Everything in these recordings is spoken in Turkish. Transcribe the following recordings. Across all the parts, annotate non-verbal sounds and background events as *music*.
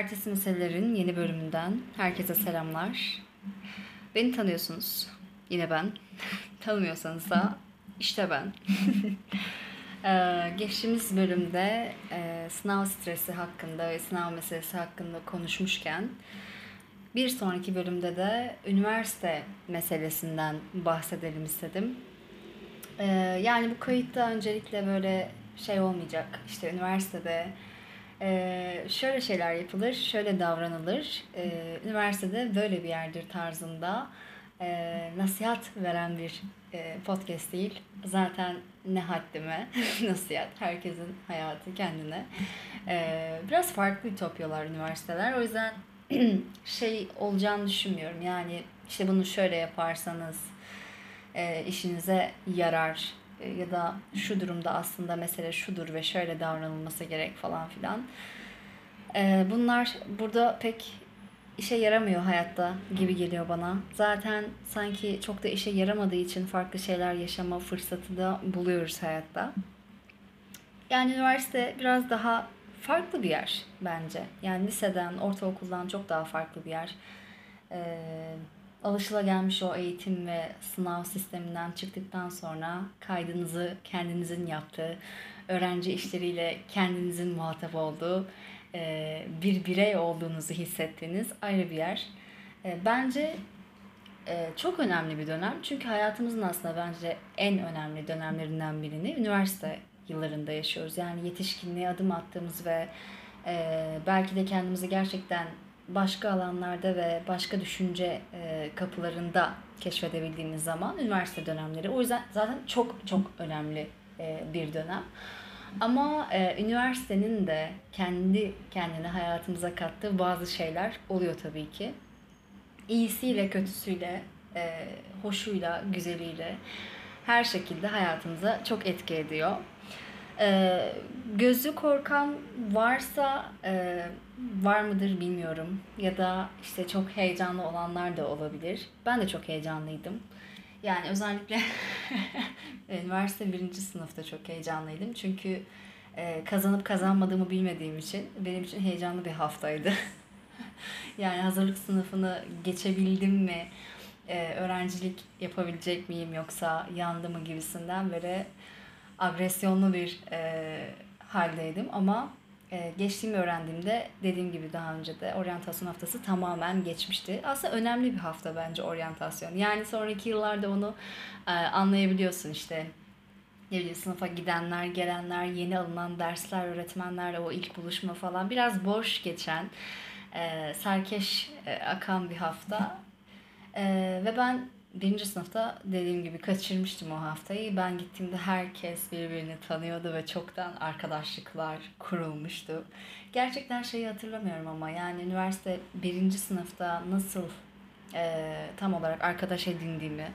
Ertesi Meselelerin yeni bölümünden herkese selamlar. Beni tanıyorsunuz. Yine ben. *laughs* Tanımıyorsanız da işte ben. *laughs* ee, geçtiğimiz bölümde e, sınav stresi hakkında ve sınav meselesi hakkında konuşmuşken bir sonraki bölümde de üniversite meselesinden bahsedelim istedim. Ee, yani bu kayıtta öncelikle böyle şey olmayacak. İşte üniversitede ee, şöyle şeyler yapılır, şöyle davranılır. Ee, üniversitede böyle bir yerdir tarzında e, nasihat veren bir e, podcast değil. Zaten ne haddime *laughs* nasihat. Herkesin hayatı kendine. Ee, biraz farklı ütopyalar üniversiteler. O yüzden *clears throat* şey olacağını düşünmüyorum. Yani işte bunu şöyle yaparsanız e, işinize yarar ya da şu durumda aslında mesele şudur ve şöyle davranılması gerek falan filan. E, bunlar burada pek işe yaramıyor hayatta gibi geliyor bana. Zaten sanki çok da işe yaramadığı için farklı şeyler yaşama fırsatı da buluyoruz hayatta. Yani üniversite biraz daha farklı bir yer bence. Yani liseden, ortaokuldan çok daha farklı bir yer. Ee, alışılagelmiş o eğitim ve sınav sisteminden çıktıktan sonra kaydınızı kendinizin yaptığı, öğrenci işleriyle kendinizin muhatap olduğu, e, bir birey olduğunuzu hissettiğiniz ayrı bir yer. E, bence e, çok önemli bir dönem. Çünkü hayatımızın aslında bence en önemli dönemlerinden birini üniversite yıllarında yaşıyoruz. Yani yetişkinliğe adım attığımız ve belki de kendimizi gerçekten başka alanlarda ve başka düşünce e, kapılarında keşfedebildiğimiz zaman üniversite dönemleri. O yüzden zaten çok çok önemli e, bir dönem. Ama e, üniversitenin de kendi kendine hayatımıza kattığı bazı şeyler oluyor tabii ki. İyisiyle, kötüsüyle, hoşuyla, güzeliyle her şekilde hayatımıza çok etki ediyor. Ee, gözü korkan varsa e, var mıdır bilmiyorum. Ya da işte çok heyecanlı olanlar da olabilir. Ben de çok heyecanlıydım. Yani özellikle *laughs* üniversite birinci sınıfta çok heyecanlıydım. Çünkü e, kazanıp kazanmadığımı bilmediğim için benim için heyecanlı bir haftaydı. *laughs* yani hazırlık sınıfını geçebildim mi? E, öğrencilik yapabilecek miyim yoksa yandı mı gibisinden böyle agresyonlu bir e, haldeydim ama e, geçtiğimi öğrendiğimde dediğim gibi daha önce de oryantasyon haftası tamamen geçmişti. Aslında önemli bir hafta bence oryantasyon. Yani sonraki yıllarda onu e, anlayabiliyorsun işte ne bileyim sınıfa gidenler, gelenler, yeni alınan dersler, öğretmenlerle o ilk buluşma falan biraz boş geçen, e, serkeş e, akan bir hafta. E, ve ben birinci sınıfta dediğim gibi kaçırmıştım o haftayı. Ben gittiğimde herkes birbirini tanıyordu ve çoktan arkadaşlıklar kurulmuştu. Gerçekten şeyi hatırlamıyorum ama yani üniversite birinci sınıfta nasıl e, tam olarak arkadaş edindiğimi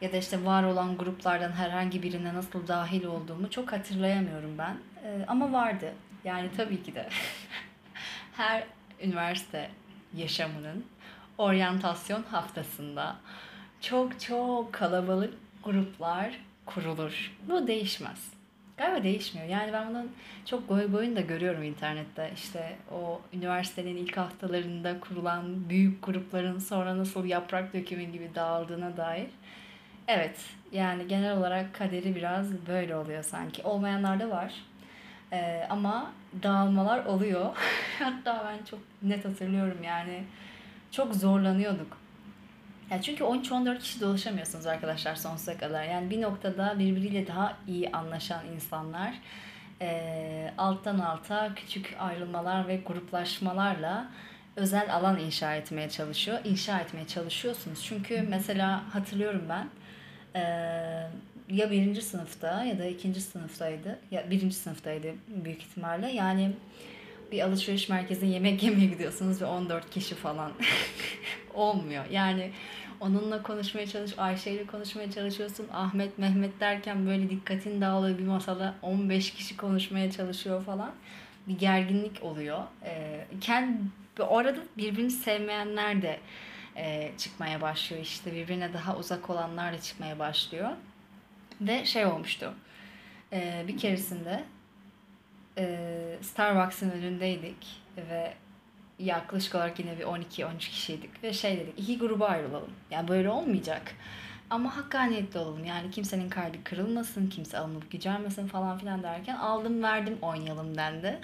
ya da işte var olan gruplardan herhangi birine nasıl dahil olduğumu çok hatırlayamıyorum ben. E, ama vardı. Yani tabii ki de *laughs* her üniversite yaşamının oryantasyon haftasında çok çok kalabalık gruplar kurulur. Bu değişmez. Galiba değişmiyor. Yani ben bunun çok goy goyunu da görüyorum internette. İşte o üniversitenin ilk haftalarında kurulan büyük grupların sonra nasıl yaprak dökümü gibi dağıldığına dair. Evet yani genel olarak kaderi biraz böyle oluyor sanki. Olmayanlar da var. Ee, ama dağılmalar oluyor. *laughs* Hatta ben çok net hatırlıyorum yani. Çok zorlanıyorduk yani çünkü 13-14 kişi dolaşamıyorsunuz arkadaşlar sonsuza kadar. Yani bir noktada birbiriyle daha iyi anlaşan insanlar e, alttan alta küçük ayrılmalar ve gruplaşmalarla özel alan inşa etmeye çalışıyor. İnşa etmeye çalışıyorsunuz. Çünkü mesela hatırlıyorum ben e, ya birinci sınıfta ya da ikinci sınıftaydı. Ya birinci sınıftaydı büyük ihtimalle. Yani bir alışveriş merkezine yemek yemeye gidiyorsunuz ve 14 kişi falan *laughs* olmuyor. Yani onunla konuşmaya çalış, Ayşe ile konuşmaya çalışıyorsun. Ahmet, Mehmet derken böyle dikkatin dağılıyor bir masada 15 kişi konuşmaya çalışıyor falan. Bir gerginlik oluyor. Ee, kendi orada birbirini sevmeyenler de e, çıkmaya başlıyor işte birbirine daha uzak olanlar da çıkmaya başlıyor. Ve şey olmuştu. E, bir keresinde Starbucks'ın önündeydik ve yaklaşık olarak yine bir 12-13 kişiydik ve şey dedik iki gruba ayrılalım. Yani böyle olmayacak. Ama hakkaniyetli olalım. Yani kimsenin kalbi kırılmasın, kimse alınıp gücenmesin falan filan derken aldım verdim oynayalım dendi.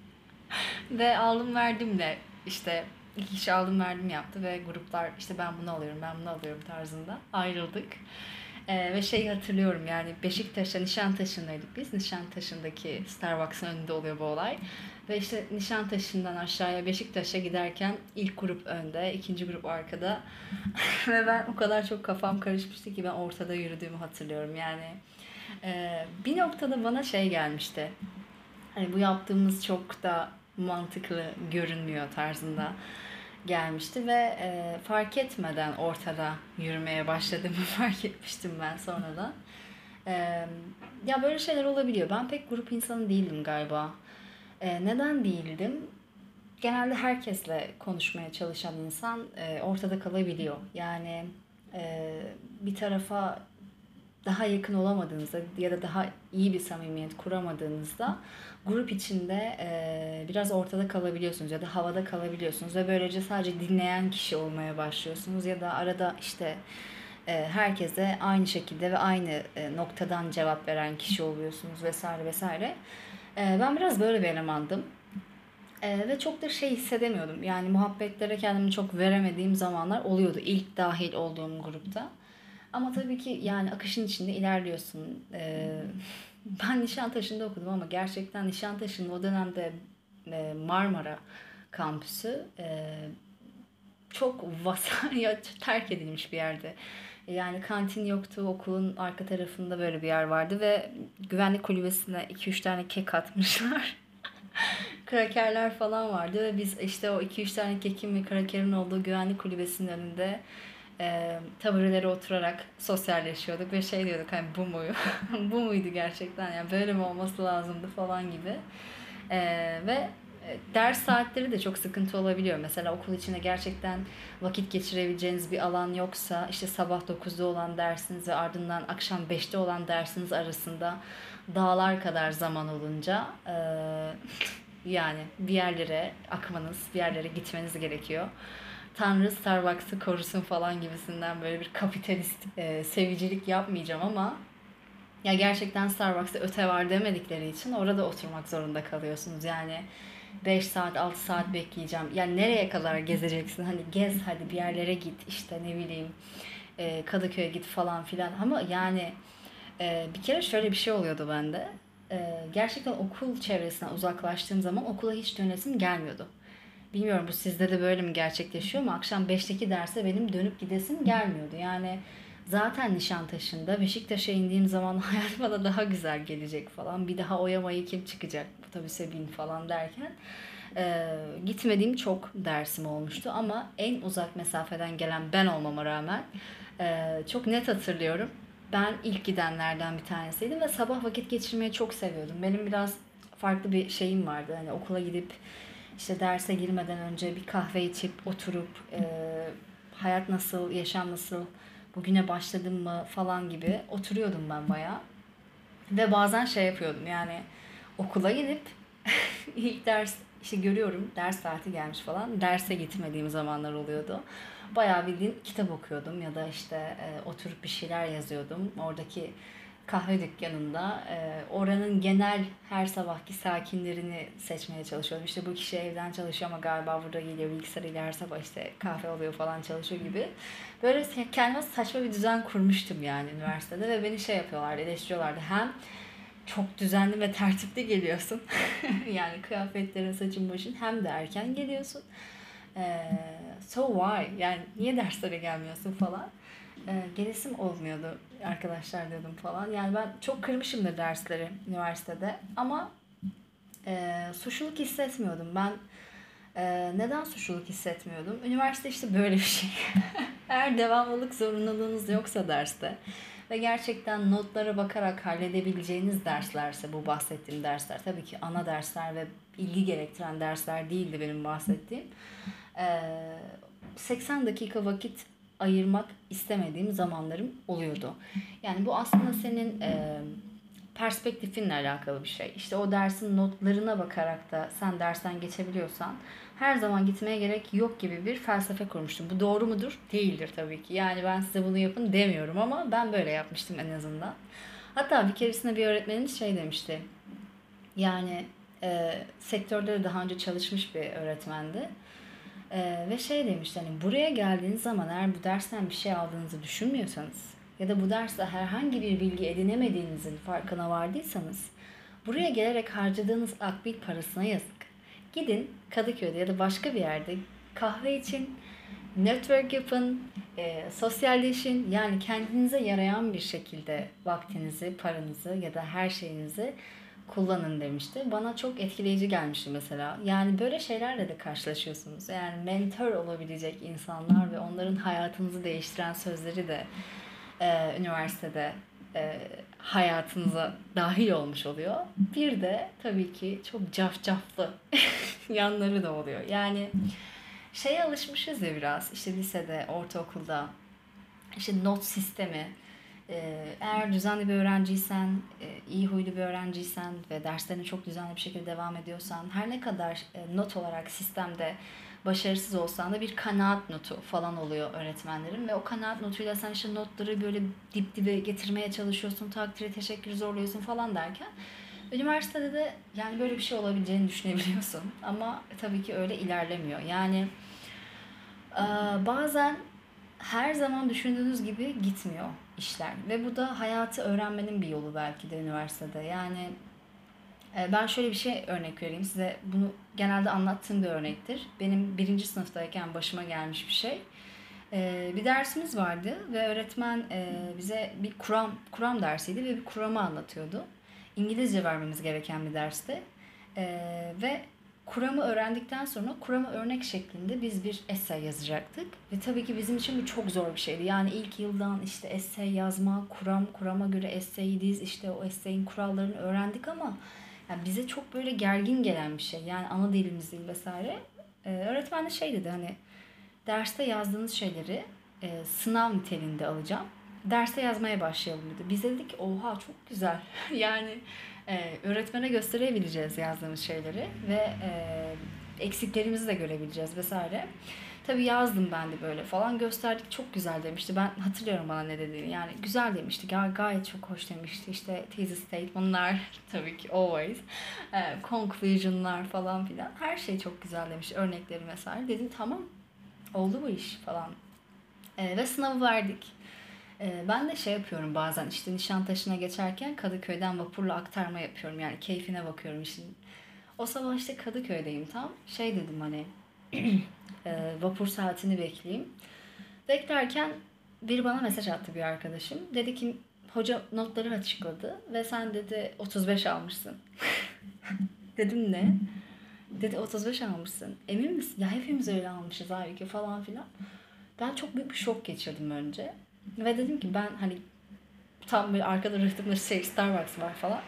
*laughs* ve aldım verdimle işte iki kişi aldım verdim yaptı ve gruplar işte ben bunu alıyorum ben bunu alıyorum tarzında ayrıldık. Ee, ve şeyi hatırlıyorum yani Beşiktaş'a Nişantaşı'ndaydık biz. Nişantaşı'ndaki Starbucks'ın önünde oluyor bu olay. Ve işte Nişantaşı'ndan aşağıya Beşiktaş'a giderken ilk grup önde, ikinci grup arkada. *laughs* ve ben o kadar çok kafam karışmıştı ki ben ortada yürüdüğümü hatırlıyorum. Yani e, bir noktada bana şey gelmişti. Hani bu yaptığımız çok da mantıklı görünmüyor tarzında gelmişti ve e, fark etmeden ortada yürümeye başladığımı *laughs* fark etmiştim ben sonradan. E, ya böyle şeyler olabiliyor. Ben pek grup insanı değildim galiba. E, neden değildim? Genelde herkesle konuşmaya çalışan insan e, ortada kalabiliyor. Yani e, bir tarafa daha yakın olamadığınızda ya da daha iyi bir samimiyet kuramadığınızda grup içinde e, biraz ortada kalabiliyorsunuz ya da havada kalabiliyorsunuz ve böylece sadece dinleyen kişi olmaya başlıyorsunuz ya da arada işte e, herkese aynı şekilde ve aynı e, noktadan cevap veren kişi oluyorsunuz vesaire vesaire. E, ben biraz böyle bir elemandım. E, ve çok da şey hissedemiyordum. Yani muhabbetlere kendimi çok veremediğim zamanlar oluyordu ilk dahil olduğum grupta. Ama tabii ki yani akışın içinde ilerliyorsun. Ee, *laughs* ben Nişantaşı'nda okudum ama gerçekten Nişantaşı'nın o dönemde e, Marmara kampüsü e, çok vasaya *laughs* terk edilmiş bir yerde. Yani kantin yoktu, okulun arka tarafında böyle bir yer vardı ve güvenlik kulübesine 2-3 tane kek atmışlar. *laughs* krakerler falan vardı ve biz işte o 2-3 tane kekin ve krakerin olduğu güvenlik kulübesinin önünde e, taburelere oturarak sosyalleşiyorduk ve şey diyorduk hani bu muyu *laughs* bu muydu gerçekten yani böyle mi olması lazımdı falan gibi e, ve ders saatleri de çok sıkıntı olabiliyor. Mesela okul içinde gerçekten vakit geçirebileceğiniz bir alan yoksa işte sabah 9'da olan dersiniz ve ardından akşam 5'te olan dersiniz arasında dağlar kadar zaman olunca e, *laughs* yani bir yerlere akmanız, bir yerlere gitmeniz gerekiyor. Tanrı Starbucks'ı korusun falan gibisinden böyle bir kapitalist e, sevicilik yapmayacağım ama ya gerçekten Starbucks'ta öte var demedikleri için orada oturmak zorunda kalıyorsunuz. Yani 5 saat 6 saat bekleyeceğim. Yani nereye kadar gezeceksin? Hani gez hadi bir yerlere git işte ne bileyim e, Kadıköy'e git falan filan. Ama yani e, bir kere şöyle bir şey oluyordu bende. E, gerçekten okul çevresinden uzaklaştığım zaman okula hiç dönesim gelmiyordu. Bilmiyorum bu sizde de böyle mi gerçekleşiyor mu? Akşam 5'teki derse benim dönüp gidesim gelmiyordu. Yani zaten Nişantaşı'nda Beşiktaş'a indiğim zaman *laughs* hayat bana daha güzel gelecek falan. Bir daha oyamayı kim çıkacak otobüse bin falan derken e, gitmediğim çok dersim olmuştu. Ama en uzak mesafeden gelen ben olmama rağmen e, çok net hatırlıyorum. Ben ilk gidenlerden bir tanesiydim ve sabah vakit geçirmeyi çok seviyordum. Benim biraz farklı bir şeyim vardı. Hani okula gidip işte derse girmeden önce bir kahve içip oturup e, hayat nasıl, yaşam nasıl, bugüne başladım mı falan gibi oturuyordum ben bayağı. Ve bazen şey yapıyordum yani okula gidip *laughs* ilk ders işte görüyorum ders saati gelmiş falan derse gitmediğim zamanlar oluyordu. Bayağı bildiğin kitap okuyordum ya da işte e, oturup bir şeyler yazıyordum. Oradaki kahve dükkanında e, oranın genel her sabahki sakinlerini seçmeye çalışıyordum. İşte bu kişi evden çalışıyor ama galiba burada geliyor bilgisayarıyla her sabah işte kahve alıyor falan çalışıyor gibi. Böyle kendime saçma bir düzen kurmuştum yani üniversitede ve beni şey yapıyorlardı, eleştiriyorlardı. Hem çok düzenli ve tertipli geliyorsun. *laughs* yani kıyafetlerin, saçın, başın hem de erken geliyorsun. Ee, so why? Yani niye derslere gelmiyorsun falan e, gelesim olmuyordu arkadaşlar diyordum falan. Yani ben çok kırmışımdır dersleri üniversitede ama e, suçluluk hissetmiyordum. Ben e, neden suçluluk hissetmiyordum? Üniversite işte böyle bir şey. *laughs* Eğer devamlılık zorunluluğunuz yoksa derste ve gerçekten notlara bakarak halledebileceğiniz derslerse bu bahsettiğim dersler tabii ki ana dersler ve ilgi gerektiren dersler değildi benim bahsettiğim. E, 80 dakika vakit ayırmak istemediğim zamanlarım oluyordu. Yani bu aslında senin e, perspektifinle alakalı bir şey. İşte o dersin notlarına bakarak da sen dersten geçebiliyorsan her zaman gitmeye gerek yok gibi bir felsefe kurmuştum. Bu doğru mudur? Değildir tabii ki. Yani ben size bunu yapın demiyorum ama ben böyle yapmıştım en azından. Hatta bir keresinde bir öğretmenimiz şey demişti. Yani e, sektörde de daha önce çalışmış bir öğretmendi. E, ve şey demişti hani buraya geldiğiniz zaman eğer bu dersten bir şey aldığınızı düşünmüyorsanız ya da bu derste herhangi bir bilgi edinemediğinizin farkına vardıysanız buraya gelerek harcadığınız akbil parasına yazık. Gidin Kadıköy'de ya da başka bir yerde kahve için network yapın, e, sosyalleşin. Yani kendinize yarayan bir şekilde vaktinizi, paranızı ya da her şeyinizi kullanın demişti. Bana çok etkileyici gelmişti mesela. Yani böyle şeylerle de karşılaşıyorsunuz. Yani mentor olabilecek insanlar ve onların hayatınızı değiştiren sözleri de e, üniversitede e, hayatınıza dahil olmuş oluyor. Bir de tabii ki çok cafcaflı *laughs* yanları da oluyor. Yani şeye alışmışız ya biraz işte lisede, ortaokulda işte not sistemi. Ee, eğer düzenli bir öğrenciysen, e, iyi huylu bir öğrenciysen ve derslerine çok düzenli bir şekilde devam ediyorsan her ne kadar e, not olarak sistemde başarısız olsan da bir kanaat notu falan oluyor öğretmenlerin ve o kanaat notuyla sen işte notları böyle dip dibe getirmeye çalışıyorsun, takdiri, teşekkürü zorluyorsun falan derken üniversitede de yani böyle bir şey olabileceğini düşünebiliyorsun ama tabii ki öyle ilerlemiyor. Yani bazen her zaman düşündüğünüz gibi gitmiyor işler ve bu da hayatı öğrenmenin bir yolu belki de üniversitede. Yani ee, ben şöyle bir şey örnek vereyim size. Bunu genelde anlattığım bir örnektir. Benim birinci sınıftayken başıma gelmiş bir şey. Ee, bir dersimiz vardı ve öğretmen e, bize bir kuram, kuram dersiydi ve bir kuramı anlatıyordu. İngilizce vermemiz gereken bir derste. Ve kuramı öğrendikten sonra kurama örnek şeklinde biz bir essay yazacaktık. Ve tabii ki bizim için bu çok zor bir şeydi. Yani ilk yıldan işte essay yazma, kuram, kurama göre essay'i diz, işte o essay'in kurallarını öğrendik ama yani bize çok böyle gergin gelen bir şey. Yani ana dilimiz değil vesaire. Ee, öğretmen de şey dedi hani derste yazdığınız şeyleri e, sınav niteliğinde alacağım. Derste yazmaya başlayalım dedi. Biz dedik oha çok güzel. *laughs* yani e, öğretmene gösterebileceğiz yazdığımız şeyleri ve e, eksiklerimizi de görebileceğiz vesaire. Tabii yazdım ben de böyle falan gösterdik çok güzel demişti. Ben hatırlıyorum bana ne dediğini. Yani güzel demişti. Gay gayet çok hoş demişti. İşte thesis statement'lar *laughs* tabii ki always. E, conclusion'lar falan filan. Her şey çok güzel demiş. Örnekleri mesela. Dedim tamam oldu bu iş falan. E, ve sınavı verdik. E, ben de şey yapıyorum bazen işte Nişantaşı'na geçerken Kadıköy'den vapurla aktarma yapıyorum. Yani keyfine bakıyorum işin. O sabah işte Kadıköy'deyim tam. Şey dedim hani *clears throat* e, vapur saatini bekleyeyim. Beklerken bir bana mesaj attı bir arkadaşım. Dedi ki hoca notları açıkladı ve sen dedi 35 almışsın. *laughs* Dedim ne? Dedi 35 almışsın. Emin misin? Ya hepimiz öyle almışız halbuki falan filan. Ben çok büyük bir şok geçirdim önce. Ve dedim ki ben hani tam bir arkada rıhtımda şey Starbucks var falan.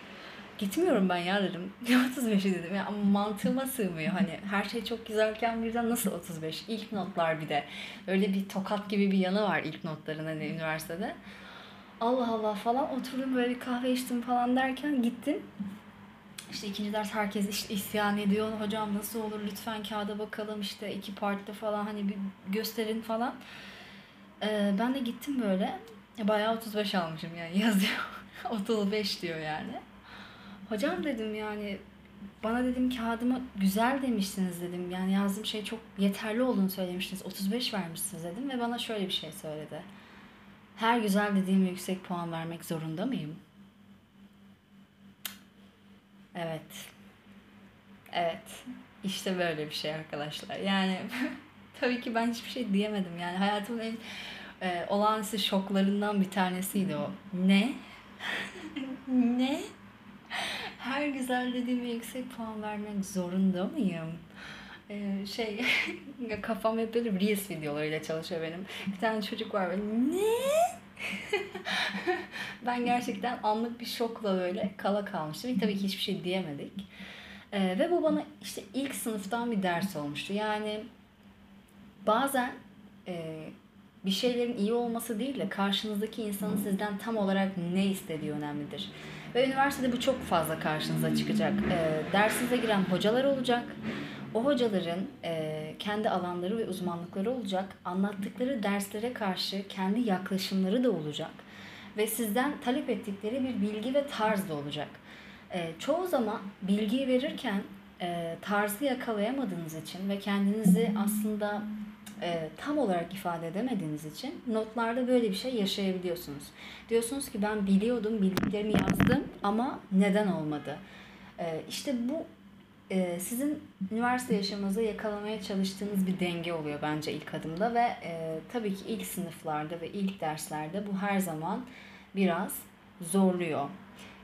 Gitmiyorum ben ya dedim. 35 dedim ya ama mantığıma sığmıyor. Hani her şey çok güzelken birden nasıl 35? İlk notlar bir de. Öyle bir tokat gibi bir yanı var ilk notların hani üniversitede. Allah Allah falan oturdum böyle bir kahve içtim falan derken gittim. İşte ikinci ders herkes işte isyan ediyor. Hocam nasıl olur lütfen kağıda bakalım işte iki partta falan hani bir gösterin falan. Ee, ben de gittim böyle. Bayağı 35 almışım yani *laughs* yazıyor. 35 diyor yani. Hocam dedim yani bana dedim kağıdıma güzel demişsiniz dedim. Yani yazdığım şey çok yeterli olduğunu söylemiştiniz. 35 vermişsiniz dedim ve bana şöyle bir şey söyledi. Her güzel dediğim yüksek puan vermek zorunda mıyım? Evet. Evet. İşte böyle bir şey arkadaşlar. Yani *laughs* tabii ki ben hiçbir şey diyemedim. Yani hayatımın en e, olağanüstü şoklarından bir tanesiydi o. Ne? *laughs* ne? Her güzel dediğime yüksek puan vermek zorunda mıyım? Ee, şey *laughs* kafam hep böyle Reels videolarıyla çalışıyor benim. Bir tane çocuk var böyle ne? *laughs* ben gerçekten anlık bir şokla böyle kala kalmıştım. Tabii ki hiçbir şey diyemedik. Ee, ve bu bana işte ilk sınıftan bir ders olmuştu. Yani bazen e, bir şeylerin iyi olması değil de karşınızdaki insanın sizden tam olarak ne istediği önemlidir. Ve üniversitede bu çok fazla karşınıza çıkacak. E, dersinize giren hocalar olacak. O hocaların e, kendi alanları ve uzmanlıkları olacak. Anlattıkları derslere karşı kendi yaklaşımları da olacak. Ve sizden talep ettikleri bir bilgi ve tarz da olacak. E, çoğu zaman bilgiyi verirken e, tarzı yakalayamadığınız için ve kendinizi aslında e, tam olarak ifade edemediğiniz için notlarda böyle bir şey yaşayabiliyorsunuz. Diyorsunuz ki ben biliyordum, bildiklerimi yazdım ama neden olmadı? E, işte bu e, sizin üniversite yaşamınızda yakalamaya çalıştığınız bir denge oluyor bence ilk adımda ve e, tabii ki ilk sınıflarda ve ilk derslerde bu her zaman biraz zorluyor.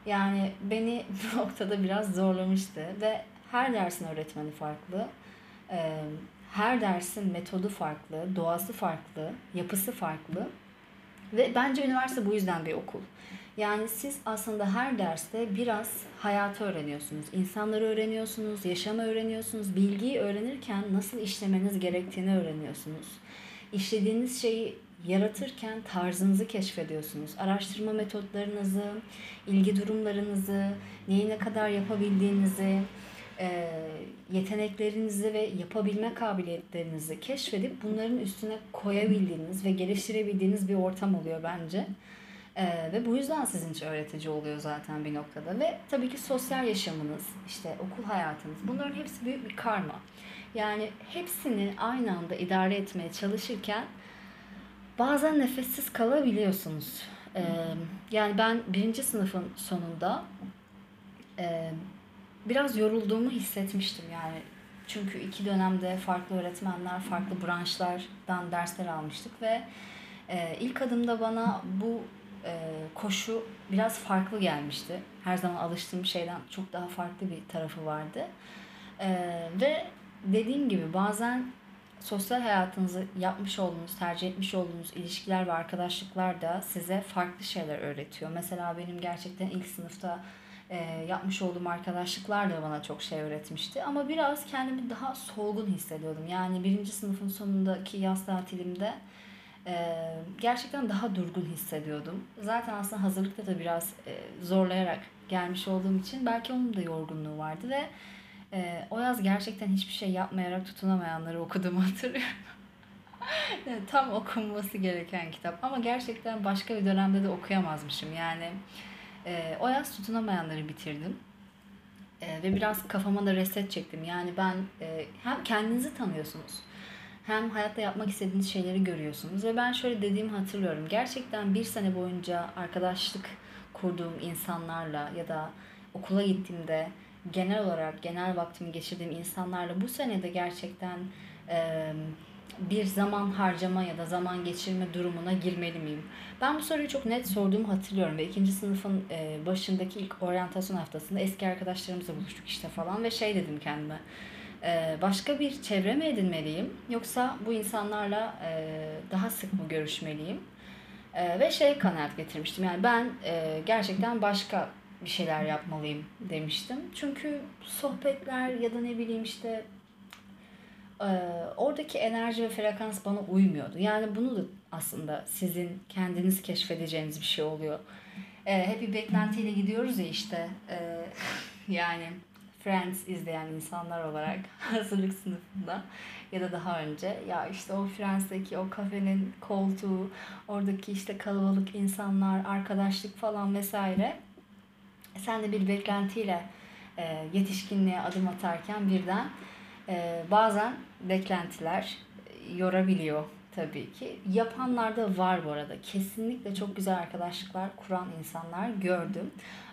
Yani beni *laughs* bu noktada biraz zorlamıştı ve her dersin öğretmeni farklı. E, her dersin metodu farklı, doğası farklı, yapısı farklı. Ve bence üniversite bu yüzden bir okul. Yani siz aslında her derste biraz hayatı öğreniyorsunuz. insanları öğreniyorsunuz, yaşamı öğreniyorsunuz. Bilgiyi öğrenirken nasıl işlemeniz gerektiğini öğreniyorsunuz. İşlediğiniz şeyi yaratırken tarzınızı keşfediyorsunuz. Araştırma metotlarınızı, ilgi durumlarınızı, neyi ne kadar yapabildiğinizi, e, yeteneklerinizi ve yapabilme kabiliyetlerinizi keşfedip bunların üstüne koyabildiğiniz ve geliştirebildiğiniz bir ortam oluyor bence. Ee, ve bu yüzden sizin için öğretici oluyor zaten bir noktada. Ve tabii ki sosyal yaşamınız, işte okul hayatınız bunların hepsi büyük bir karma. Yani hepsini aynı anda idare etmeye çalışırken bazen nefessiz kalabiliyorsunuz. Ee, yani ben birinci sınıfın sonunda e, biraz yorulduğumu hissetmiştim yani. Çünkü iki dönemde farklı öğretmenler, farklı branşlardan dersler almıştık ve e, ilk adımda bana bu e, koşu biraz farklı gelmişti. Her zaman alıştığım şeyden çok daha farklı bir tarafı vardı. E, ve dediğim gibi bazen sosyal hayatınızı yapmış olduğunuz, tercih etmiş olduğunuz ilişkiler ve arkadaşlıklar da size farklı şeyler öğretiyor. Mesela benim gerçekten ilk sınıfta e, yapmış olduğum arkadaşlıklar da bana çok şey öğretmişti. Ama biraz kendimi daha solgun hissediyordum. Yani birinci sınıfın sonundaki yaz tatilimde e, gerçekten daha durgun hissediyordum. Zaten aslında hazırlıkta da biraz e, zorlayarak gelmiş olduğum için belki onun da yorgunluğu vardı ve e, o yaz gerçekten hiçbir şey yapmayarak tutunamayanları okuduğumu *laughs* hatırlıyorum. tam okunması gereken kitap ama gerçekten başka bir dönemde de okuyamazmışım. Yani e, o yaz tutunamayanları bitirdim. E, ve biraz kafama da reset çektim. Yani ben e, hem kendinizi tanıyorsunuz hem hayatta yapmak istediğiniz şeyleri görüyorsunuz. Ve ben şöyle dediğimi hatırlıyorum. Gerçekten bir sene boyunca arkadaşlık kurduğum insanlarla ya da okula gittiğimde genel olarak genel vaktimi geçirdiğim insanlarla bu senede gerçekten e, bir zaman harcama ya da zaman geçirme durumuna girmeli miyim? Ben bu soruyu çok net sorduğumu hatırlıyorum ve ikinci sınıfın e, başındaki ilk oryantasyon haftasında eski arkadaşlarımızla buluştuk işte falan ve şey dedim kendime. E, başka bir çevre mi edinmeliyim yoksa bu insanlarla e, daha sık mı görüşmeliyim? Ve şey kanaat getirmiştim yani ben gerçekten başka bir şeyler yapmalıyım demiştim. Çünkü sohbetler ya da ne bileyim işte oradaki enerji ve frekans bana uymuyordu. Yani bunu da aslında sizin kendiniz keşfedeceğiniz bir şey oluyor. E, hep bir beklentiyle gidiyoruz ya işte e, yani Friends izleyen insanlar olarak *laughs* hazırlık sınıfında ya da daha önce ya işte o Friends'teki o kafenin koltuğu, oradaki işte kalabalık insanlar, arkadaşlık falan vesaire sen de bir beklentiyle e, yetişkinliğe adım atarken birden e, bazen beklentiler yorabiliyor tabii ki. Yapanlar da var bu arada. Kesinlikle çok güzel arkadaşlıklar kuran insanlar gördüm.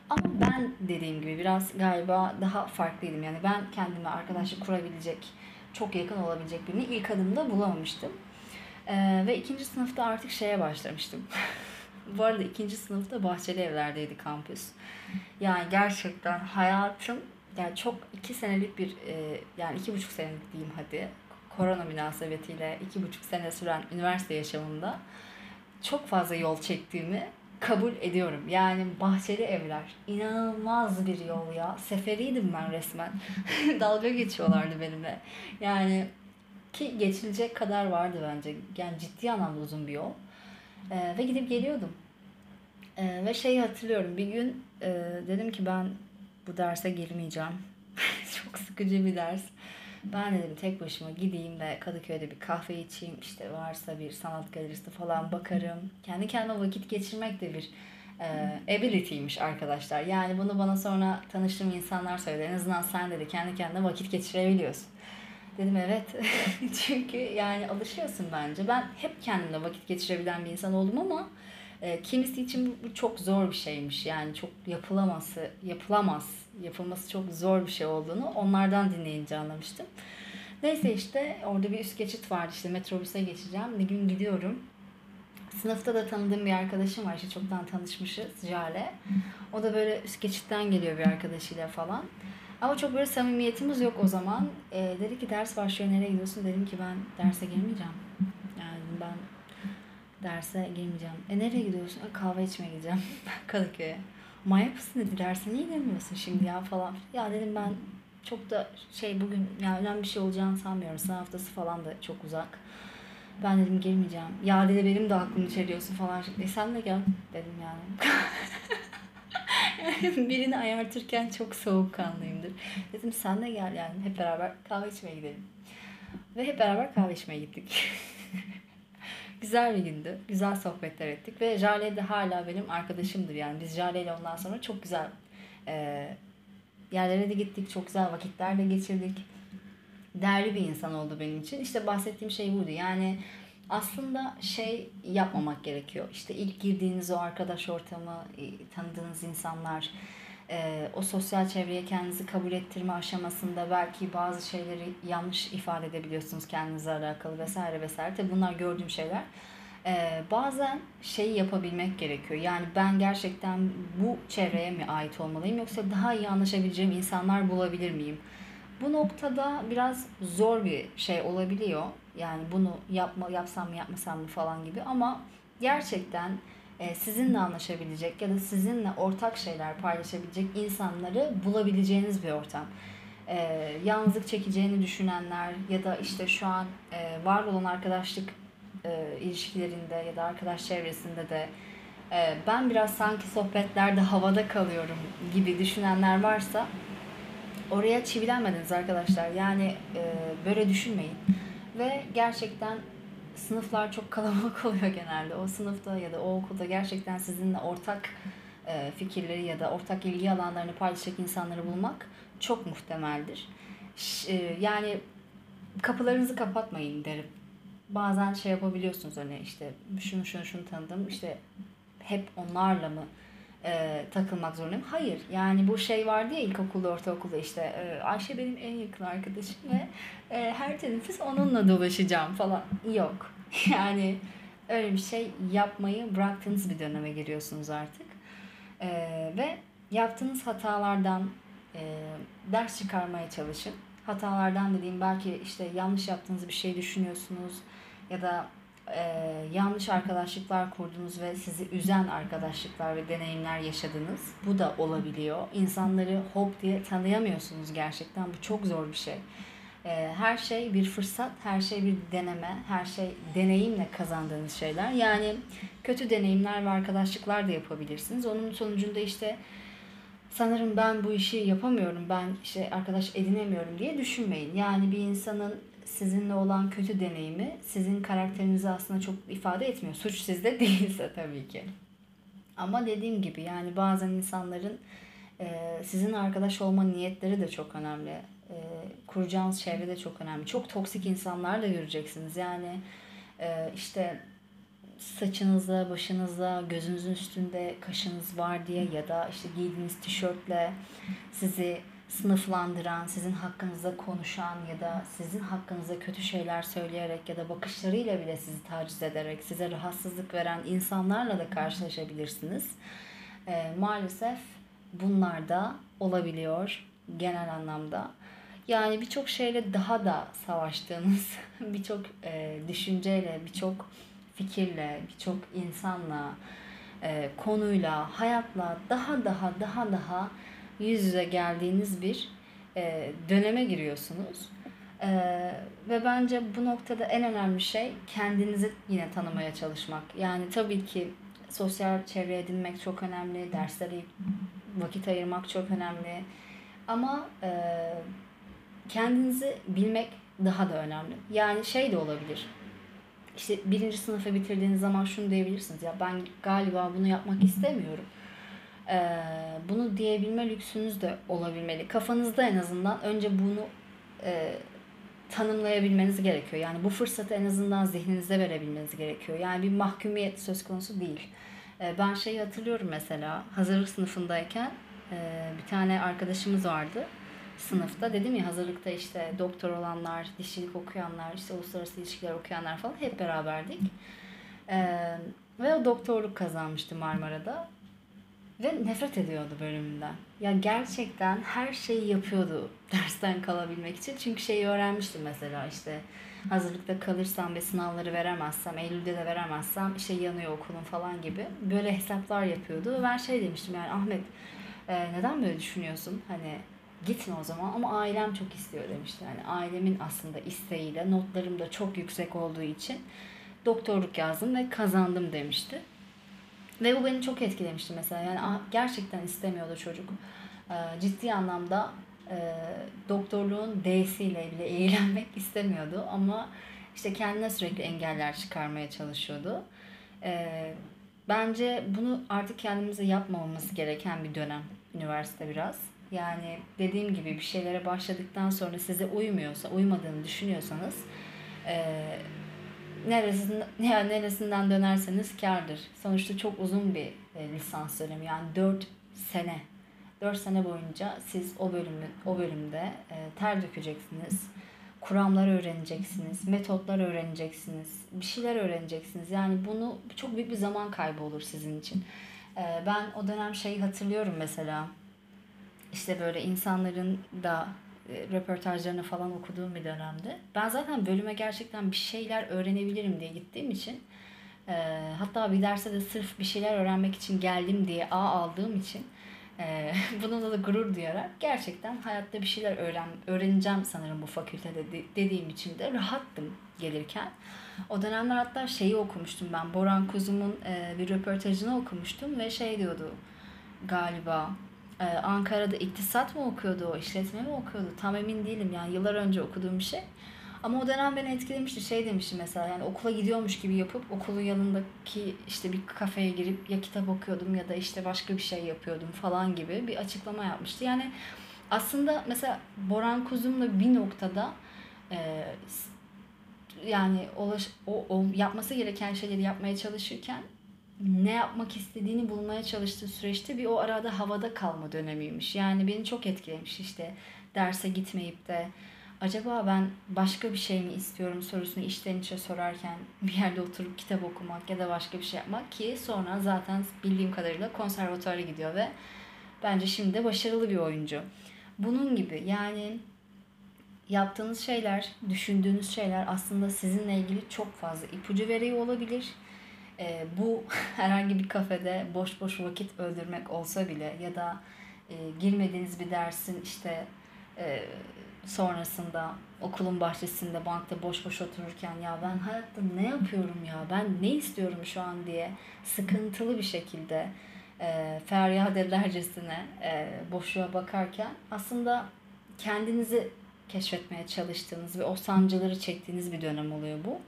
Ama ben dediğim gibi biraz galiba daha farklıydım. Yani ben kendime arkadaşlık kurabilecek, çok yakın olabilecek birini ilk adımda bulamamıştım. Ee, ve ikinci sınıfta artık şeye başlamıştım. *laughs* Bu arada ikinci sınıfta Bahçeli Evler'deydi kampüs. Yani gerçekten hayatım yani çok iki senelik bir e, yani iki buçuk senelik diyeyim hadi korona münasebetiyle iki buçuk sene süren üniversite yaşamında çok fazla yol çektiğimi kabul ediyorum. Yani bahçeli evler inanılmaz bir yol ya. Seferiydim ben resmen. *laughs* Dalga geçiyorlardı benimle. Yani Ki geçilecek kadar vardı bence. Yani ciddi anlamda uzun bir yol. Ee, ve gidip geliyordum. Ee, ve şeyi hatırlıyorum. Bir gün e, dedim ki ben bu derse girmeyeceğim. *laughs* Çok sıkıcı bir ders. Ben dedim tek başıma gideyim ve Kadıköy'de bir kahve içeyim. İşte varsa bir sanat galerisi falan bakarım. Kendi kendime vakit geçirmek de bir e, ability'ymiş arkadaşlar. Yani bunu bana sonra tanıştığım insanlar söyledi. En azından sen dedi kendi kendine vakit geçirebiliyorsun. Dedim evet. *laughs* Çünkü yani alışıyorsun bence. Ben hep kendimle vakit geçirebilen bir insan oldum ama e, kimisi için bu, çok zor bir şeymiş. Yani çok yapılaması, yapılamaz, yapılması çok zor bir şey olduğunu onlardan dinleyince anlamıştım. Neyse işte orada bir üst geçit vardı işte metrobüse geçeceğim. Bir gün gidiyorum. Sınıfta da tanıdığım bir arkadaşım var işte çoktan tanışmışız Jale. O da böyle üst geçitten geliyor bir arkadaşıyla falan. Ama çok böyle samimiyetimiz yok o zaman. E, dedi ki ders başlıyor nereye gidiyorsun? Dedim ki ben derse girmeyeceğim. Yani ben derse girmeyeceğim. E nereye gidiyorsun? E, kahve içmeye gideceğim *laughs* Kadıköy'e. Manyak mısın dedi derse niye girmiyorsun şimdi ya falan. Ya dedim ben çok da şey bugün yani önemli bir şey olacağını sanmıyorum. Sınav haftası falan da çok uzak. Ben dedim girmeyeceğim. Ya dedi benim de aklımı çeliyorsun falan. E sen de gel dedim yani. *laughs* Birini ayartırken çok soğukkanlıyımdır. Dedim sen de gel yani hep beraber kahve içmeye gidelim. Ve hep beraber kahve içmeye gittik. *laughs* güzel bir gündü. Güzel sohbetler ettik. Ve Jale de hala benim arkadaşımdır yani. Biz Jale ile ondan sonra çok güzel e, yerlere de gittik. Çok güzel vakitler de geçirdik. Değerli bir insan oldu benim için. İşte bahsettiğim şey buydu. Yani aslında şey yapmamak gerekiyor. İşte ilk girdiğiniz o arkadaş ortamı, e, tanıdığınız insanlar, e, o sosyal çevreye kendinizi kabul ettirme aşamasında belki bazı şeyleri yanlış ifade edebiliyorsunuz kendinize alakalı vesaire vesaire. Tabii bunlar gördüğüm şeyler. E, bazen şeyi yapabilmek gerekiyor. Yani ben gerçekten bu çevreye mi ait olmalıyım yoksa daha iyi anlaşabileceğim insanlar bulabilir miyim? Bu noktada biraz zor bir şey olabiliyor. Yani bunu yapma yapsam mı yapmasam mı falan gibi ama gerçekten sizinle anlaşabilecek ya da sizinle ortak şeyler paylaşabilecek insanları bulabileceğiniz bir ortam. E, yalnızlık çekeceğini düşünenler ya da işte şu an e, var olan arkadaşlık e, ilişkilerinde ya da arkadaş çevresinde de e, ben biraz sanki sohbetlerde havada kalıyorum gibi düşünenler varsa oraya çivilenmediniz arkadaşlar. Yani e, böyle düşünmeyin. Ve gerçekten sınıflar çok kalabalık *laughs* oluyor genelde. O sınıfta ya da o okulda gerçekten sizinle ortak e, fikirleri ya da ortak ilgi alanlarını paylaşacak insanları bulmak çok muhtemeldir. E, yani kapılarınızı kapatmayın derim. Bazen şey yapabiliyorsunuz hani işte şunu şunu şunu tanıdım işte hep onlarla mı e, takılmak zorundayım. Hayır yani bu şey vardı ya ilkokulda ortaokulda işte e, Ayşe benim en yakın arkadaşım ve e, her teneffüs onunla dolaşacağım falan. Yok. *laughs* Yani öyle bir şey yapmayı bıraktığınız bir döneme giriyorsunuz artık. E, ve yaptığınız hatalardan e, ders çıkarmaya çalışın. Hatalardan dediğim belki işte yanlış yaptığınız bir şey düşünüyorsunuz ya da e, yanlış arkadaşlıklar kurdunuz ve sizi üzen arkadaşlıklar ve deneyimler yaşadınız. Bu da olabiliyor. İnsanları hop diye tanıyamıyorsunuz gerçekten. Bu çok zor bir şey. E, her şey bir fırsat, her şey bir deneme, her şey deneyimle kazandığınız şeyler. Yani kötü deneyimler ve arkadaşlıklar da yapabilirsiniz. Onun sonucunda işte sanırım ben bu işi yapamıyorum, ben işte arkadaş edinemiyorum diye düşünmeyin. Yani bir insanın sizinle olan kötü deneyimi sizin karakterinizi aslında çok ifade etmiyor. Suç sizde *laughs* değilse tabii ki. Ama dediğim gibi yani bazen insanların e, sizin arkadaş olma niyetleri de çok önemli. E, kuracağınız çevre de çok önemli. Çok toksik insanlar da göreceksiniz. Yani e, işte saçınızda, başınızda, gözünüzün üstünde kaşınız var diye ya da işte giydiğiniz tişörtle sizi sınıflandıran, sizin hakkınızda konuşan ya da sizin hakkınızda kötü şeyler söyleyerek ya da bakışlarıyla bile sizi taciz ederek size rahatsızlık veren insanlarla da karşılaşabilirsiniz. E, maalesef bunlar da olabiliyor genel anlamda. Yani birçok şeyle daha da savaştığınız, *laughs* birçok e, düşünceyle, birçok fikirle, birçok insanla, e, konuyla, hayatla daha daha daha daha yüz yüze geldiğiniz bir e, döneme giriyorsunuz. Ee, ve bence bu noktada en önemli şey kendinizi yine tanımaya çalışmak. Yani tabii ki sosyal çevre edinmek çok önemli, derslere vakit ayırmak çok önemli. Ama e, kendinizi bilmek daha da önemli. Yani şey de olabilir. İşte birinci sınıfı bitirdiğiniz zaman şunu diyebilirsiniz. Ya ben galiba bunu yapmak istemiyorum. Ee, bunu diyebilme lüksünüz de olabilmeli. Kafanızda en azından önce bunu e, tanımlayabilmeniz gerekiyor. Yani bu fırsatı en azından zihninize verebilmeniz gerekiyor. Yani bir mahkumiyet söz konusu değil. Ee, ben şeyi hatırlıyorum mesela hazırlık sınıfındayken e, bir tane arkadaşımız vardı sınıfta. Dedim ya hazırlıkta işte doktor olanlar, dişilik okuyanlar, işte uluslararası ilişkiler okuyanlar falan hep beraberdik. Ee, ve o doktorluk kazanmıştı Marmara'da. Ve nefret ediyordu bölümünden. Ya gerçekten her şeyi yapıyordu *laughs* dersten kalabilmek için. Çünkü şeyi öğrenmiştim mesela işte hazırlıkta kalırsam ve sınavları veremezsem, Eylül'de de veremezsem işte yanıyor okulun falan gibi. Böyle hesaplar yapıyordu. Ben şey demiştim yani Ahmet e, neden böyle düşünüyorsun? Hani gitme o zaman ama ailem çok istiyor demişti. Yani ailemin aslında isteğiyle notlarım da çok yüksek olduğu için doktorluk yazdım ve kazandım demişti. Ve bu beni çok etkilemişti mesela. Yani gerçekten istemiyordu çocuk. Ee, ciddi anlamda e, doktorluğun D'siyle bile eğlenmek *laughs* istemiyordu. Ama işte kendine sürekli engeller çıkarmaya çalışıyordu. Ee, bence bunu artık kendimize yapmamamız gereken bir dönem üniversite biraz. Yani dediğim gibi bir şeylere başladıktan sonra size uymuyorsa, uymadığını düşünüyorsanız e, neresinden, *laughs* yani neresinden dönerseniz kardır. Sonuçta çok uzun bir e, lisans dönemi. Yani 4 sene. 4 sene boyunca siz o bölümü o bölümde e, ter dökeceksiniz. Kuramlar öğreneceksiniz, metotlar öğreneceksiniz, bir şeyler öğreneceksiniz. Yani bunu çok büyük bir zaman kaybı olur sizin için. E, ben o dönem şeyi hatırlıyorum mesela. İşte böyle insanların da röportajlarını falan okuduğum bir dönemde. Ben zaten bölüme gerçekten bir şeyler öğrenebilirim diye gittiğim için e, hatta bir derse de sırf bir şeyler öğrenmek için geldim diye A aldığım için e, *laughs* bununla da gurur duyarak gerçekten hayatta bir şeyler öğren öğreneceğim sanırım bu fakültede de, dediğim için de rahattım gelirken. O dönemler hatta şeyi okumuştum ben. Boran Kuzum'un e, bir röportajını okumuştum ve şey diyordu galiba ee, Ankara'da iktisat mı okuyordu o, işletme mi okuyordu? Tam emin değilim yani yıllar önce okuduğum bir şey. Ama o dönem beni etkilemişti. Şey demişti mesela yani okula gidiyormuş gibi yapıp okulun yanındaki işte bir kafeye girip ya kitap okuyordum ya da işte başka bir şey yapıyordum falan gibi bir açıklama yapmıştı. Yani aslında mesela Boran Kuzum'la bir noktada e, yani o, o yapması gereken şeyleri yapmaya çalışırken ne yapmak istediğini bulmaya çalıştığı süreçte bir o arada havada kalma dönemiymiş. Yani beni çok etkilemiş işte derse gitmeyip de acaba ben başka bir şey mi istiyorum sorusunu içten içe sorarken *laughs* bir yerde oturup kitap okumak ya da başka bir şey yapmak ki sonra zaten bildiğim kadarıyla konservatuara gidiyor ve bence şimdi de başarılı bir oyuncu. Bunun gibi yani yaptığınız şeyler, düşündüğünüz şeyler aslında sizinle ilgili çok fazla ipucu veriyor olabilir e, bu *laughs* herhangi bir kafede boş boş vakit öldürmek olsa bile ya da e, girmediğiniz bir dersin işte e, sonrasında okulun bahçesinde bankta boş boş otururken ya ben hayatta ne yapıyorum ya ben ne istiyorum şu an diye sıkıntılı bir şekilde e, feryat edercesine e, boşluğa bakarken aslında kendinizi keşfetmeye çalıştığınız ve o sancıları çektiğiniz bir dönem oluyor bu.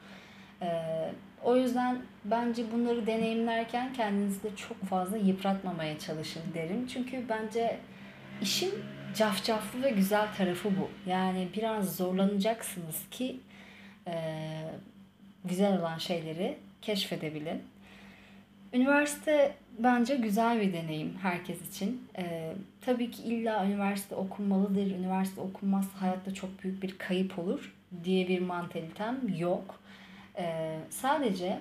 Ee, o yüzden bence bunları deneyimlerken kendinizi de çok fazla yıpratmamaya çalışın derim. Çünkü bence işin cafcaflı ve güzel tarafı bu. Yani biraz zorlanacaksınız ki e, güzel olan şeyleri keşfedebilin. Üniversite bence güzel bir deneyim herkes için. Ee, tabii ki illa üniversite okunmalıdır, üniversite okunmaz hayatta çok büyük bir kayıp olur diye bir mantalitem yok. Ee, sadece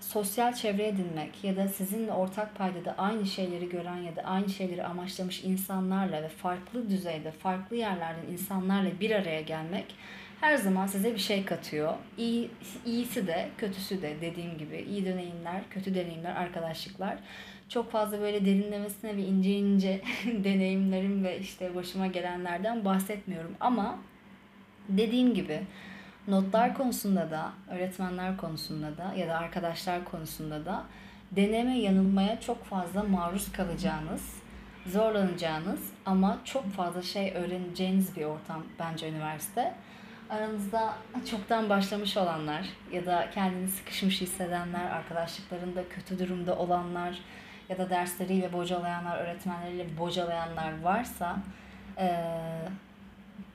sosyal çevre edinmek ya da sizinle ortak paydada aynı şeyleri gören ya da aynı şeyleri amaçlamış insanlarla ve farklı düzeyde, farklı yerlerden insanlarla bir araya gelmek her zaman size bir şey katıyor. İyi, iyisi de kötüsü de dediğim gibi iyi deneyimler, kötü deneyimler, arkadaşlıklar. Çok fazla böyle derinlemesine ve ince ince *laughs* deneyimlerim ve işte başıma gelenlerden bahsetmiyorum ama Dediğim gibi notlar konusunda da, öğretmenler konusunda da ya da arkadaşlar konusunda da deneme yanılmaya çok fazla maruz kalacağınız, zorlanacağınız ama çok fazla şey öğreneceğiniz bir ortam bence üniversite. Aranızda çoktan başlamış olanlar ya da kendini sıkışmış hissedenler, arkadaşlıklarında kötü durumda olanlar ya da dersleriyle bocalayanlar, öğretmenleriyle bocalayanlar varsa ee,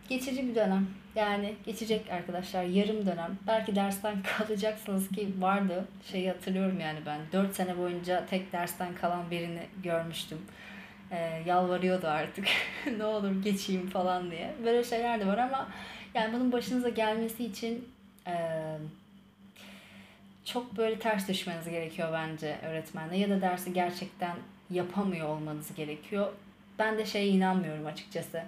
geçici bir dönem. Yani geçecek arkadaşlar yarım dönem. Belki dersten *laughs* kalacaksınız ki vardı. Şeyi hatırlıyorum yani ben. 4 sene boyunca tek dersten kalan birini görmüştüm. Ee, yalvarıyordu artık. *laughs* ne olur geçeyim falan diye. Böyle şeyler de var ama yani bunun başınıza gelmesi için e, çok böyle ters düşmeniz gerekiyor bence öğretmenle ya da dersi gerçekten yapamıyor olmanız gerekiyor. Ben de şeye inanmıyorum açıkçası.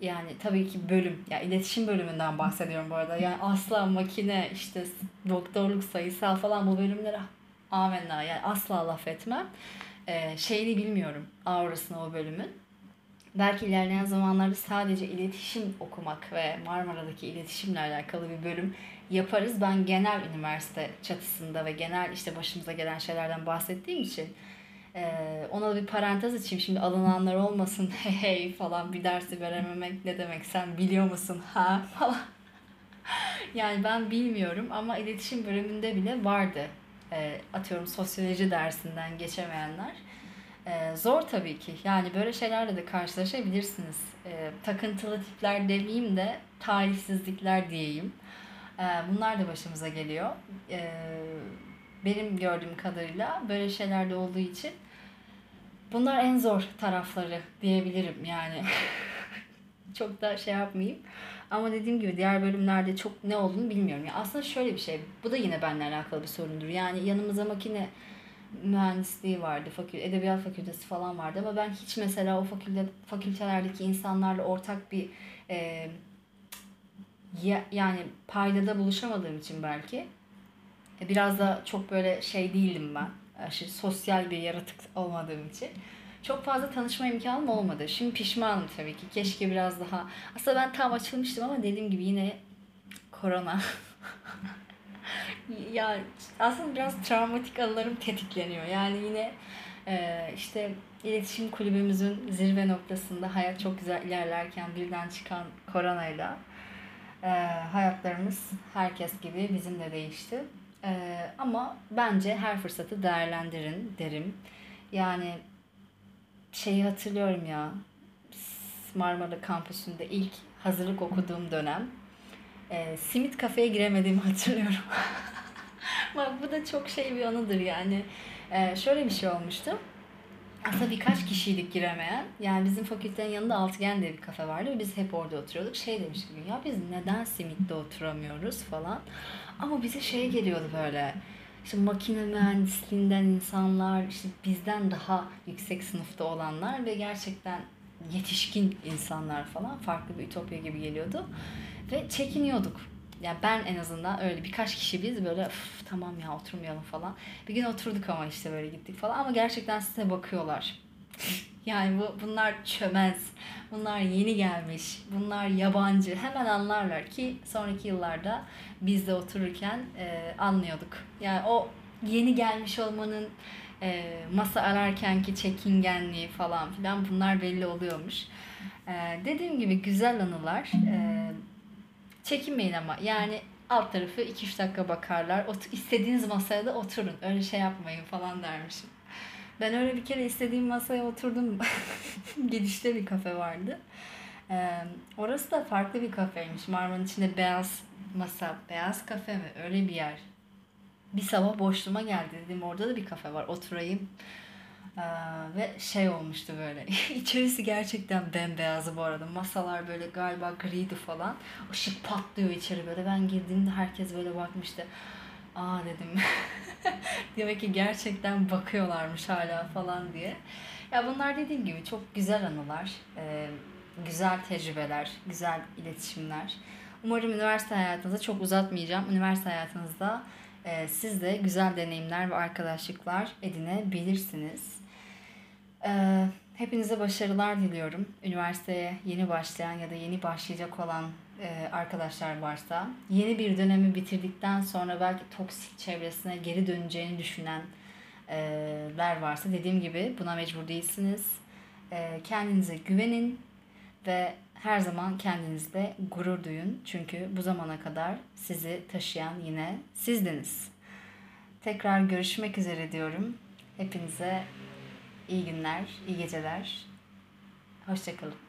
Yani tabii ki bölüm, ya yani iletişim bölümünden bahsediyorum bu arada. Yani asla makine, işte doktorluk, sayısal falan bu bölümlere amenna yani asla laf etmem. Ee, şeyini bilmiyorum aurasını o bölümün. Belki ilerleyen zamanlarda sadece iletişim okumak ve Marmara'daki iletişimle alakalı bir bölüm yaparız. Ben genel üniversite çatısında ve genel işte başımıza gelen şeylerden bahsettiğim için ee, ona bir parantez açayım. Şimdi alınanlar olmasın. *laughs* Hey hey falan bir dersi verememek ne demek sen biliyor musun ha falan. *laughs* yani ben bilmiyorum ama iletişim bölümünde bile vardı. Ee, atıyorum sosyoloji dersinden geçemeyenler. Ee, zor tabii ki. Yani böyle şeylerle de karşılaşabilirsiniz. Ee, takıntılı tipler demeyeyim de talihsizlikler diyeyim. Ee, bunlar da başımıza geliyor. Ee, benim gördüğüm kadarıyla böyle şeyler de olduğu için bunlar en zor tarafları diyebilirim yani. *laughs* çok da şey yapmayayım. Ama dediğim gibi diğer bölümlerde çok ne olduğunu bilmiyorum. Yani aslında şöyle bir şey. Bu da yine benimle alakalı bir sorundur. Yani yanımıza makine mühendisliği vardı, fakül edebiyat fakültesi falan vardı ama ben hiç mesela o fakülte fakültelerdeki insanlarla ortak bir e, ya, yani paydada buluşamadığım için belki e, biraz da çok böyle şey değildim ben. Aşırı sosyal bir yaratık olmadığım için. Çok fazla tanışma imkanım olmadı. Şimdi pişmanım tabii ki. Keşke biraz daha... Aslında ben tam açılmıştım ama dediğim gibi yine korona. *laughs* ya aslında biraz travmatik anılarım tetikleniyor. Yani yine e, işte iletişim kulübümüzün zirve noktasında hayat çok güzel ilerlerken birden çıkan koronayla e, hayatlarımız herkes gibi bizim de değişti. Ee, ama bence her fırsatı değerlendirin derim. Yani şeyi hatırlıyorum ya Marmara kampüsünde ilk hazırlık okuduğum dönem e, simit kafeye giremediğimi hatırlıyorum. *laughs* Bak bu da çok şey bir anıdır yani. E, şöyle bir şey olmuştu. Aslında birkaç kişiydik giremeyen. Yani bizim fakültenin yanında Altıgen diye bir kafe vardı ve biz hep orada oturuyorduk. Şey demiştik ya biz neden simitte oturamıyoruz falan. Ama bize şey geliyordu böyle. İşte makine mühendisliğinden insanlar, işte bizden daha yüksek sınıfta olanlar ve gerçekten yetişkin insanlar falan farklı bir ütopya gibi geliyordu. Ve çekiniyorduk. Yani ben en azından öyle birkaç kişi biz böyle tamam ya oturmayalım falan. Bir gün oturduk ama işte böyle gittik falan ama gerçekten size bakıyorlar. yani bu bunlar çömez. Bunlar yeni gelmiş. Bunlar yabancı. Hemen anlarlar ki sonraki yıllarda biz de otururken e, anlıyorduk. Yani o yeni gelmiş olmanın e, masa ararken ki çekingenliği falan filan bunlar belli oluyormuş. E, dediğim gibi güzel anılar. E, çekinmeyin ama yani alt tarafı 2-3 dakika bakarlar. Ot istediğiniz masaya da oturun. Öyle şey yapmayın falan dermişim. Ben öyle bir kere istediğim masaya oturdum. *laughs* Gidişte bir kafe vardı. Ee, orası da farklı bir kafeymiş. Marmara'nın içinde beyaz masa, beyaz kafe mi? Öyle bir yer. Bir sabah boşluğuma geldi dedim orada da bir kafe var oturayım. Ee, ve şey olmuştu böyle. *laughs* İçerisi gerçekten bembeyazı bu arada. Masalar böyle galiba griydi falan. Işık patlıyor içeri böyle. Ben girdiğimde herkes böyle bakmıştı. Aa dedim. *laughs* Demek ki gerçekten bakıyorlarmış hala falan diye. Ya bunlar dediğim gibi çok güzel anılar. Ee, güzel tecrübeler, güzel iletişimler. Umarım üniversite hayatınızda çok uzatmayacağım. Üniversite hayatınızda e, siz de güzel deneyimler ve arkadaşlıklar edinebilirsiniz. Ee, Hepinize başarılar diliyorum. Üniversiteye yeni başlayan ya da yeni başlayacak olan e, arkadaşlar varsa, yeni bir dönemi bitirdikten sonra belki toksik çevresine geri döneceğini düşünenler varsa dediğim gibi buna mecbur değilsiniz. E, kendinize güvenin ve her zaman kendinizle gurur duyun. Çünkü bu zamana kadar sizi taşıyan yine sizdiniz. Tekrar görüşmek üzere diyorum. Hepinize iyi günler, iyi geceler. Hoşçakalın.